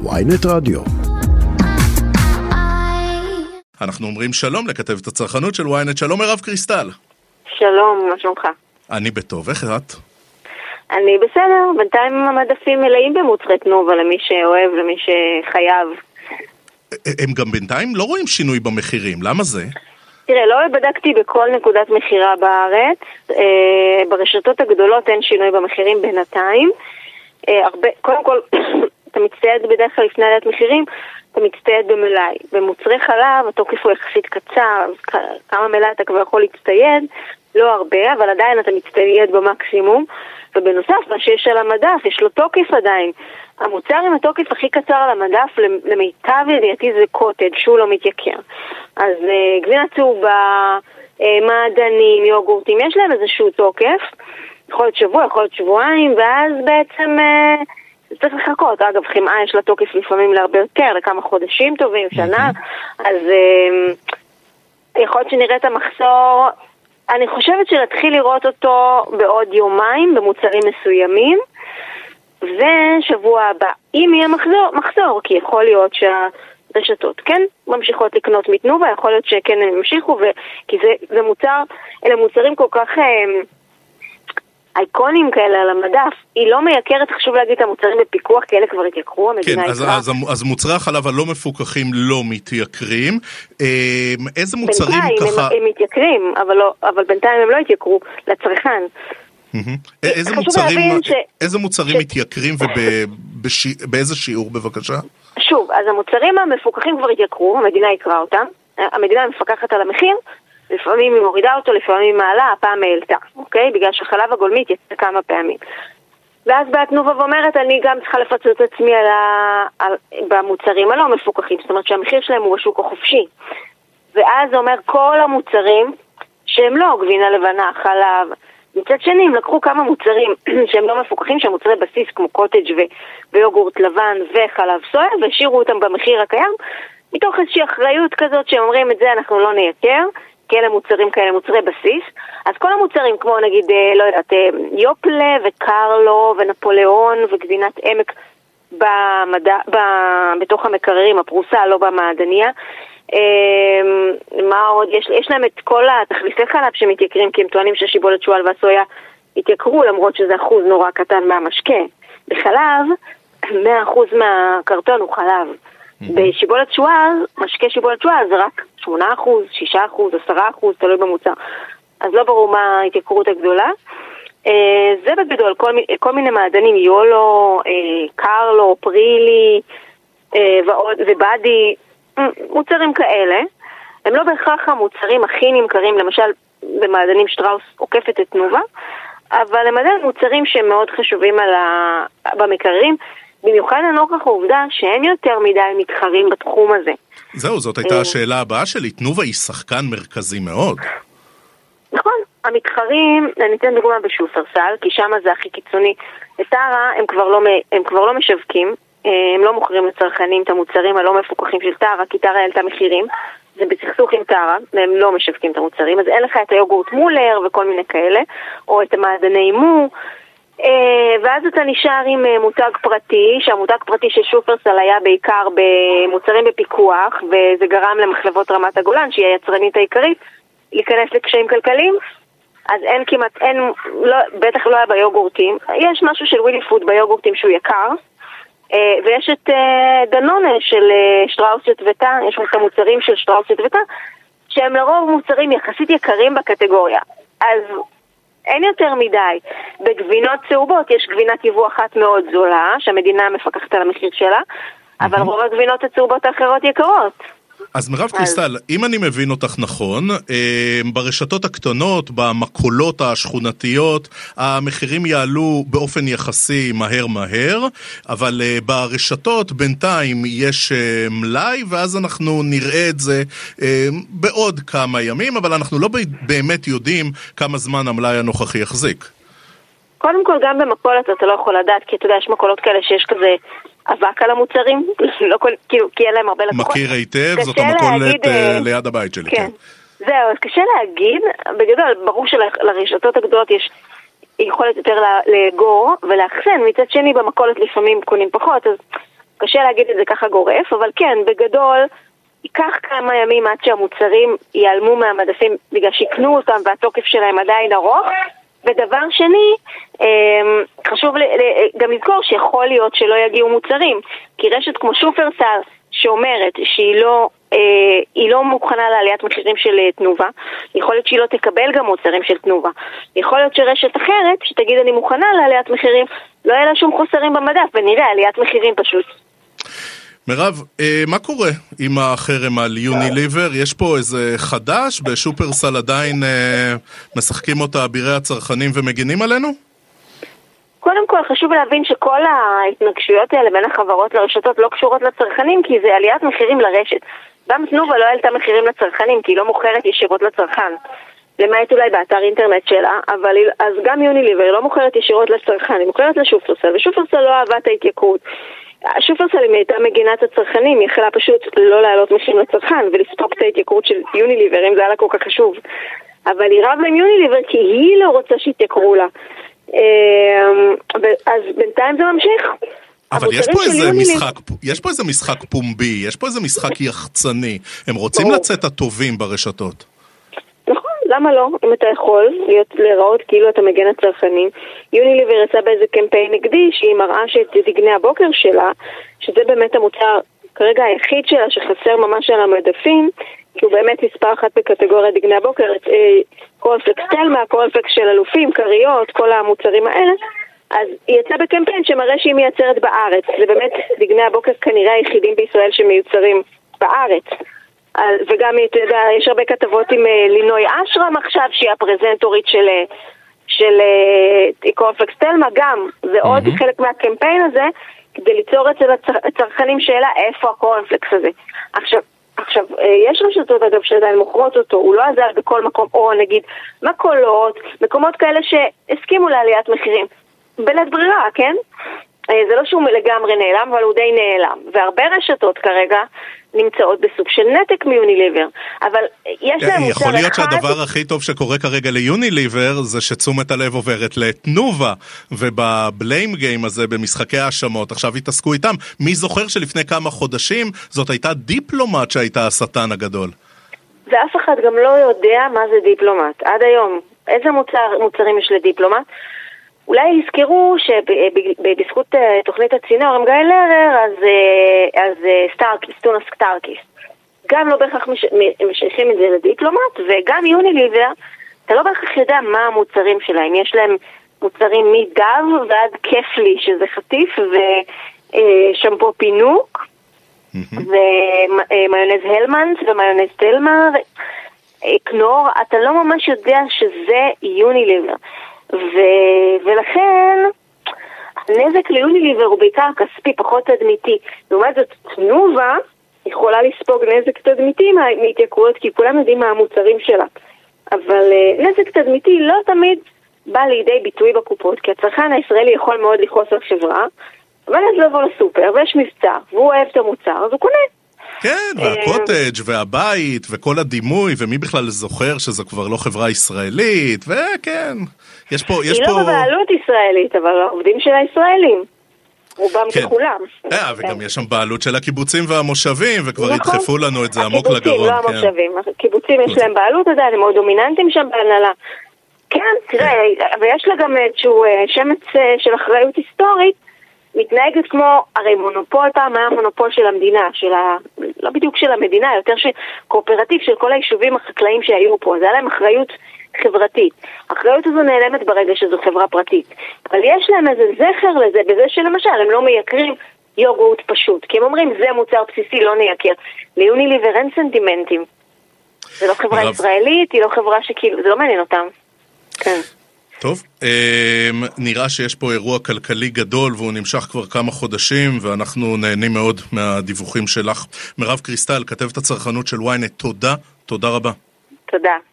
ויינט רדיו. אנחנו אומרים שלום לכתבת הצרכנות של ynet, שלום מירב קריסטל. שלום, מה שלומך? אני בטוב, איך את? אני בסדר, בינתיים המדפים מלאים במוצרי תנובה למי שאוהב, למי שחייב. הם גם בינתיים לא רואים שינוי במחירים, למה זה? תראה, לא בדקתי בכל נקודת מכירה בארץ, אה, ברשתות הגדולות אין שינוי במחירים בינתיים. אה, הרבה, קודם כל, אתה מצטייד בדרך כלל לפני עליית מחירים, אתה מצטייד במלאי. במוצרי חלב התוקף הוא יחסית קצר, אז כמה מלאי אתה כבר יכול להצטייד, לא הרבה, אבל עדיין אתה מצטייד במקסימום. ובנוסף, מה שיש על המדף, יש לו תוקף עדיין. המוצר עם התוקף הכי קצר על המדף, למיטב ידיעתי זה קוטג', שהוא לא מתייקר. אז אה, גבינה צהובה, אה, מעדנים, יוגורטים, יש להם איזשהו תוקף. יכול להיות שבוע, יכול להיות שבועיים, ואז בעצם אה, צריך לחכות. אגב, חמאה יש לה תוקף לפעמים להרבה יותר, לכמה חודשים טובים, שנה, אז אה, יכול להיות שנראה את המחסור. אני חושבת שנתחיל לראות אותו בעוד יומיים במוצרים מסוימים, ושבוע הבא, אם יהיה מחזור, מחזור, כי יכול להיות שהרשתות כן ממשיכות לקנות מתנובה, יכול להיות שכן הם ימשיכו, ו... כי זה, זה מוצר, אלה מוצרים כל כך... אה, אייקונים כאלה על המדף, היא לא מייקרת, חשוב להגיד, את המוצרים בפיקוח, כי אלה כבר התייקרו, המדינה כן, אז, אז, אז מוצרי החלב הלא מפוקחים לא מתייקרים. אה, איזה מוצרים בינתיים ככה... בינתיים הם, הם מתייקרים, אבל, לא, אבל בינתיים הם לא התייקרו לצרכן. איזה מוצרים, ש... איזה מוצרים ש... מתייקרים ובאיזה שיעור בבקשה? שוב, אז המוצרים המפוקחים כבר התייקרו, המדינה יקרה אותם, המדינה מפקחת על המחיר, לפעמים היא מורידה אותו, לפעמים היא מעלה, הפעם העלתה, אוקיי? בגלל שחלב הגולמי התייצא כמה פעמים. ואז באה תנובה ואומרת, אני גם צריכה לפצות את עצמי על ה... על... במוצרים הלא מפוקחים, זאת אומרת שהמחיר שלהם הוא בשוק החופשי. ואז זה אומר כל המוצרים שהם לא גבינה לבנה, חלב. מצד שני, הם לקחו כמה מוצרים שהם לא מפוקחים, שהם מוצרי בסיס כמו קוטג' ו... ויוגורט לבן וחלב סויה, והשאירו אותם במחיר הקיים, מתוך איזושהי אחריות כזאת שהם אומרים את זה אנחנו לא נייקר. כי אלה מוצרים כאלה, מוצרי בסיס. אז כל המוצרים, כמו נגיד, אה, לא יודעת, אה, יופלה וקרלו ונפוליאון וגבינת עמק במדע, ב, בתוך המקררים, הפרוסה, לא במעדניה. אה, מה עוד? יש, יש להם את כל התחליפי חלב שמתייקרים, כי הם טוענים שהשיבולת שועל והסויה התייקרו, למרות שזה אחוז נורא קטן מהמשקה. בחלב, 100% מהקרטון הוא חלב. בשיבולת שועל, משקה שיבולת שועל זה רק 8%, 6%, 10%, תלוי במוצר. אז לא ברור מה ההתייקרות הגדולה. אה, זה בגדול, כל, כל מיני מעדנים, יולו, אה, קרלו, פרילי אה, ועוד, ובאדי, מוצרים כאלה. הם לא בהכרח המוצרים הכי נמכרים, למשל במעדנים שטראוס עוקפת את תנובה, אבל הם עדיין מוצרים שהם מאוד חשובים ה... במקררים. במיוחד לנוכח העובדה שאין יותר מדי מתחרים בתחום הזה. זהו, זאת הייתה השאלה הבאה שלי. תנובה היא שחקן מרכזי מאוד. נכון, המתחרים, אני אתן דוגמה בשופרסל, כי שם זה הכי קיצוני. את טרה הם, לא, הם כבר לא משווקים, אה, הם לא מוכרים לצרכנים את המוצרים הלא מפוקחים של טרה, כי טרה העלתה מחירים. זה בסכסוך עם טרה, והם לא משווקים את המוצרים, אז אין לך את היוגורט מולר וכל מיני כאלה, או את המעדני מו. אה, ואז אתה נשאר עם אה, מותג פרטי, שהמותג פרטי של שופרסל היה בעיקר במוצרים בפיקוח, וזה גרם למחלבות רמת הגולן, שהיא היצרנית העיקרית, להיכנס לקשיים כלכליים. אז אין כמעט, אין, לא, בטח לא היה ביוגורטים. יש משהו של ווילי פוד ביוגורטים שהוא יקר, אה, ויש את דנונה של שטראוס יטבתה, יש את המוצרים של שטראוס יטבתה, שהם לרוב מוצרים יחסית יקרים בקטגוריה. אז אין יותר מדי. בגבינות צהובות יש גבינת יבוא אחת מאוד זולה, שהמדינה מפקחת על המחיר שלה, אבל רוב הגבינות הצהובות האחרות יקרות. אז מירב קריסטל, אם אני מבין אותך נכון, אה, ברשתות הקטנות, במקולות השכונתיות, המחירים יעלו באופן יחסי מהר מהר, אבל אה, ברשתות בינתיים יש אה, מלאי, ואז אנחנו נראה את זה בעוד כמה ימים, אבל אנחנו לא באמת יודעים כמה זמן המלאי הנוכחי יחזיק. קודם כל, גם במכולת אתה לא יכול לדעת, כי אתה יודע, יש מכולות כאלה שיש כזה אבק על המוצרים, לא כל, כאילו, כי אין להם הרבה לקוחות. מכיר היטב, זאת המכולת אה, ליד הבית שלי, כן. כן. זהו, אז קשה להגיד, בגדול, ברור שלרשתות הגדולות יש יכולת יותר לאגור ולאחסן, מצד שני במכולת לפעמים קונים פחות, אז קשה להגיד את זה ככה גורף, אבל כן, בגדול, ייקח כמה ימים עד שהמוצרים ייעלמו מהמדפים בגלל שיקנו אותם והתוקף שלהם עדיין ארוך. ודבר שני, אמ, חשוב גם לזכור שיכול להיות שלא יגיעו מוצרים, כי רשת כמו שופרסל שאומרת שהיא לא, אה, לא מוכנה לעליית מחירים של אה, תנובה, יכול להיות שהיא לא תקבל גם מוצרים של תנובה. יכול להיות שרשת אחרת, שתגיד אני מוכנה לעליית מחירים, לא יהיה לה שום חוסרים במדף, ונראה עליית מחירים פשוט. מירב, אה, מה קורה עם החרם על יוניליבר? יש פה איזה חדש? בשופרסל עדיין אה, משחקים אותה אבירי הצרכנים ומגינים עלינו? קודם כל חשוב להבין שכל ההתנגשויות האלה בין החברות לרשתות לא קשורות לצרכנים כי זה עליית מחירים לרשת. גם תנובה לא העלתה מחירים לצרכנים כי היא לא מוכרת ישירות לצרכן. למעט אולי באתר אינטרנט שלה, אבל אז גם יוניליבר לא מוכרת ישירות לצרכן, היא מוכרת לשופרסל, ושופרסל לא אהבה את ההתייקרות. שופרסל אם היא הייתה מגינת הצרכנים, היא יכלה פשוט לא להעלות מחירים לצרכן ולספוק את ההתייקרות של יוניליבר, אם זה היה לה כל כך חשוב. אבל היא רבה עם יוניליבר כי היא לא רוצה שיתייקרו לה. אמ, אז בינתיים זה ממשיך. אבל יש פה איזה משחק, יש פה איזה משחק פומבי, יש פה איזה משחק יחצני. הם רוצים לצאת הטובים ברשתות. למה לא? אם אתה יכול להיות, להיראות כאילו אתה מגן הצרכנים. יוניליבר יצא באיזה קמפיין נגדי שהיא מראה שאת דגני הבוקר שלה, שזה באמת המוצר כרגע היחיד שלה שחסר ממש על המדפים, כי הוא באמת מספר אחת בקטגוריה דגני הבוקר, אה, קורנפלקס תלמה, קורנפלקס של אלופים, כריות, כל המוצרים האלה. אז היא יצאה בקמפיין שמראה שהיא מייצרת בארץ. זה באמת דגני הבוקר כנראה היחידים בישראל שמיוצרים בארץ. וגם, אתה יודע, יש הרבה כתבות עם אה, לינוי אשרם עכשיו, שהיא הפרזנטורית של, אה, של אה, קורנפלקס תלמה, גם, זה mm-hmm. עוד חלק מהקמפיין הזה, כדי ליצור אצל הצרכנים שאלה איפה הקורנפלקס הזה. עכשיו, עכשיו, יש רשתות אגב שעדיין מוכרות אותו, הוא לא עזר בכל מקום, או נגיד מכולות, מקומות כאלה שהסכימו לעליית מחירים. בלית ברירה, כן? זה לא שהוא לגמרי נעלם, אבל הוא די נעלם. והרבה רשתות כרגע נמצאות בסוג של נתק מיוניליבר. אבל יש להם מוצר אחד... יכול להיות שהדבר הכי טוב שקורה כרגע ליוניליבר זה שתשומת הלב עוברת לתנובה, וב blame game הזה, במשחקי האשמות, עכשיו התעסקו איתם. מי זוכר שלפני כמה חודשים זאת הייתה דיפלומט שהייתה השטן הגדול? ואף אחד גם לא יודע מה זה דיפלומט. עד היום, איזה מוצר, מוצרים יש לדיפלומט? אולי יזכרו שבזכות אה, תוכנית הצינור עם גיא לרר, אז, אה, אז אה, סטארקיסט, טונה סטארקיסט, גם לא בהכרח משייכים את זה לדיפלומט, וגם יוניליבר, אתה לא בהכרח יודע מה המוצרים שלהם. יש להם מוצרים מדב ועד כיפלי, שזה חטיף, ושמפו פינוק, ומיונז הלמנס ומיונז תלמה, קנור, אתה לא ממש יודע שזה יוניליבר. ו... ולכן הנזק ליוניליבר הוא בעיקר כספי, פחות תדמיתי. לעומת זאת, תנובה יכולה לספוג נזק תדמיתי מהתייקרויות, כי כולם יודעים מה המוצרים שלה. אבל uh, נזק תדמיתי לא תמיד בא לידי ביטוי בקופות, כי הצרכן הישראלי יכול מאוד לכעוס על חברה, אבל אז לבוא לסופר ויש מבצע, והוא אוהב את המוצר, אז הוא קונה. כן, והקוטג' והבית וכל הדימוי, ומי בכלל זוכר שזו כבר לא חברה ישראלית, וכן, יש פה... יש היא לא פה... לא בבעלות ישראלית, אבל העובדים שלה ישראלים. רובם כן. ככולם. אה, וגם יש שם בעלות של הקיבוצים והמושבים, וכבר נכון. ידחפו לנו את זה עמוק לגרון. הקיבוצים, לא כן. המושבים. הקיבוצים יש להם בעלות עדיין, הם מאוד דומיננטיים שם בהנהלה. כן, תראה, כן. ויש לה גם איזשהו אה, שמץ אה, של אחריות היסטורית. מתנהגת כמו, הרי מונופול פעם היה מונופול של המדינה, של. לא בדיוק של המדינה, יותר של קואופרטיב של כל היישובים החקלאים שהיו פה, אז היה להם אחריות חברתית. האחריות הזו נעלמת ברגע שזו חברה פרטית. אבל יש להם איזה זכר לזה, בזה שלמשל הם לא מייקרים יוגורט פשוט, כי הם אומרים זה מוצר בסיסי, לא נייקר. ליוניליבר אין סנטימנטים. זה לא חברה ישראלית, היא לא חברה שכאילו, זה לא מעניין אותם. כן. טוב, אמ, נראה שיש פה אירוע כלכלי גדול והוא נמשך כבר כמה חודשים ואנחנו נהנים מאוד מהדיווחים שלך. מירב קריסטל, כתבת הצרכנות של ynet, תודה, תודה רבה. תודה.